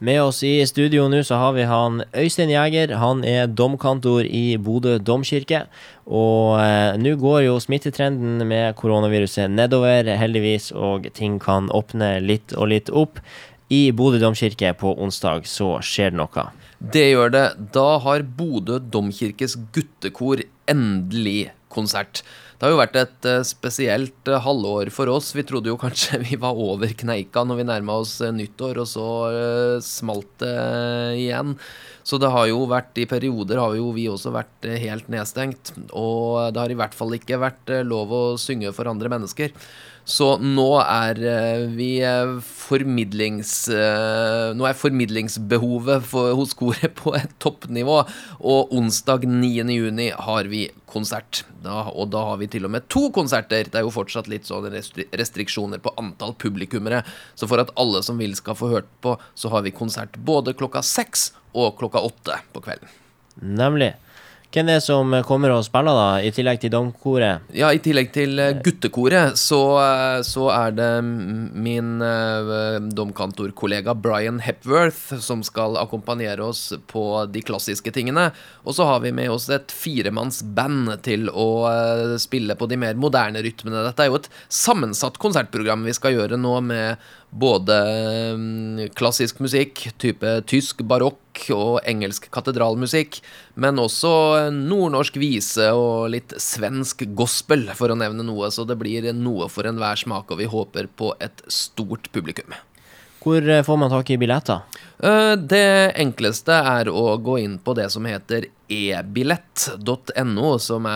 Med oss i studio nå så har vi han Øystein Jæger. Han er domkantor i Bodø domkirke. Og eh, nå går jo smittetrenden med koronaviruset nedover, heldigvis, og ting kan åpne litt og litt opp. I Bodø domkirke på onsdag så skjer det noe. Det gjør det. Da har Bodø domkirkes guttekor endelig konsert. Det har jo vært et uh, spesielt uh, halvår for oss. Vi trodde jo kanskje vi var over kneika når vi nærma oss uh, nyttår, og så smalt det igjen. Så det har jo vært i perioder har jo vi også vært helt nedstengt. Og det har i hvert fall ikke vært lov å synge for andre mennesker. Så nå er eh, vi eh, formidlings... Eh, nå er formidlingsbehovet for, hos koret på et toppnivå, og onsdag 9.6 har vi konsert. Da, og da har vi til og med to konserter. Det er jo fortsatt litt sånn restriksjoner på antall publikummere. Så for at alle som vil skal få hørt på, så har vi konsert både klokka seks og klokka åtte på kvelden. Nemlig. Hvem er det som kommer og spiller, da, i tillegg til domkoret? Ja, i tillegg til uh, guttekoret, så, uh, så, er det min uh, domkantorkollega Brian Hepworth som skal akkompagnere oss på de klassiske tingene. Og så har vi med oss et firemannsband til å spille på de mer moderne rytmene. Dette er jo et sammensatt konsertprogram vi skal gjøre nå med både mm, klassisk musikk, type tysk barokk og engelsk katedralmusikk, men også nordnorsk vise og litt svensk gospel, for å nevne noe. Så det blir noe for enhver smak, og vi håper på et stort publikum. Hvor eh, får man tak i billetter? Eh, det enkleste er å gå inn på det som heter ebillett.no, som,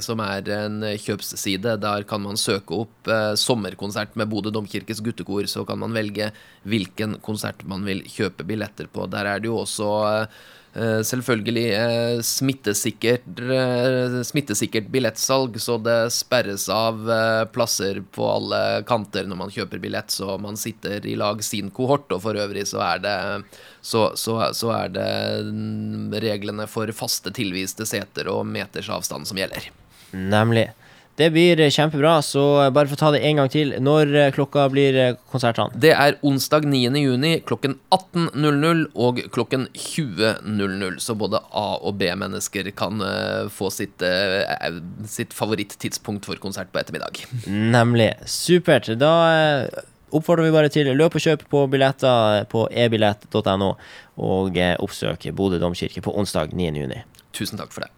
som, er en kjøpsside. Der kan man søke opp eh, sommerkonsert med Bodø domkirkes guttekor. Så kan man velge hvilken konsert man vil kjøpe billetter på. Der er det jo også Eh, selvfølgelig smittesikkert, eh, smittesikkert billettsalg, så det sperres av plasser på alle kanter når man kjøper billett, så man sitter i lag sin kohort, og for øvrig så er det så, så, så er det reglene for faste tilviste seter og meters avstand som gjelder. Nemlig. Det blir kjempebra, så bare for å ta det en gang til. Når eh, klokka blir eh, konsertene? Det er onsdag 9.6 klokken 18.00 og klokken 20.00. Så både A- og B-mennesker kan uh, få sitt, sitt favorittidspunkt for konsert på ettermiddag. Nemlig. Supert. Da oppfordrer vi bare til løp og kjøp på billetter på ebillett.no, og oppsøk Bodø domkirke på onsdag 9.6. Tusen takk for det.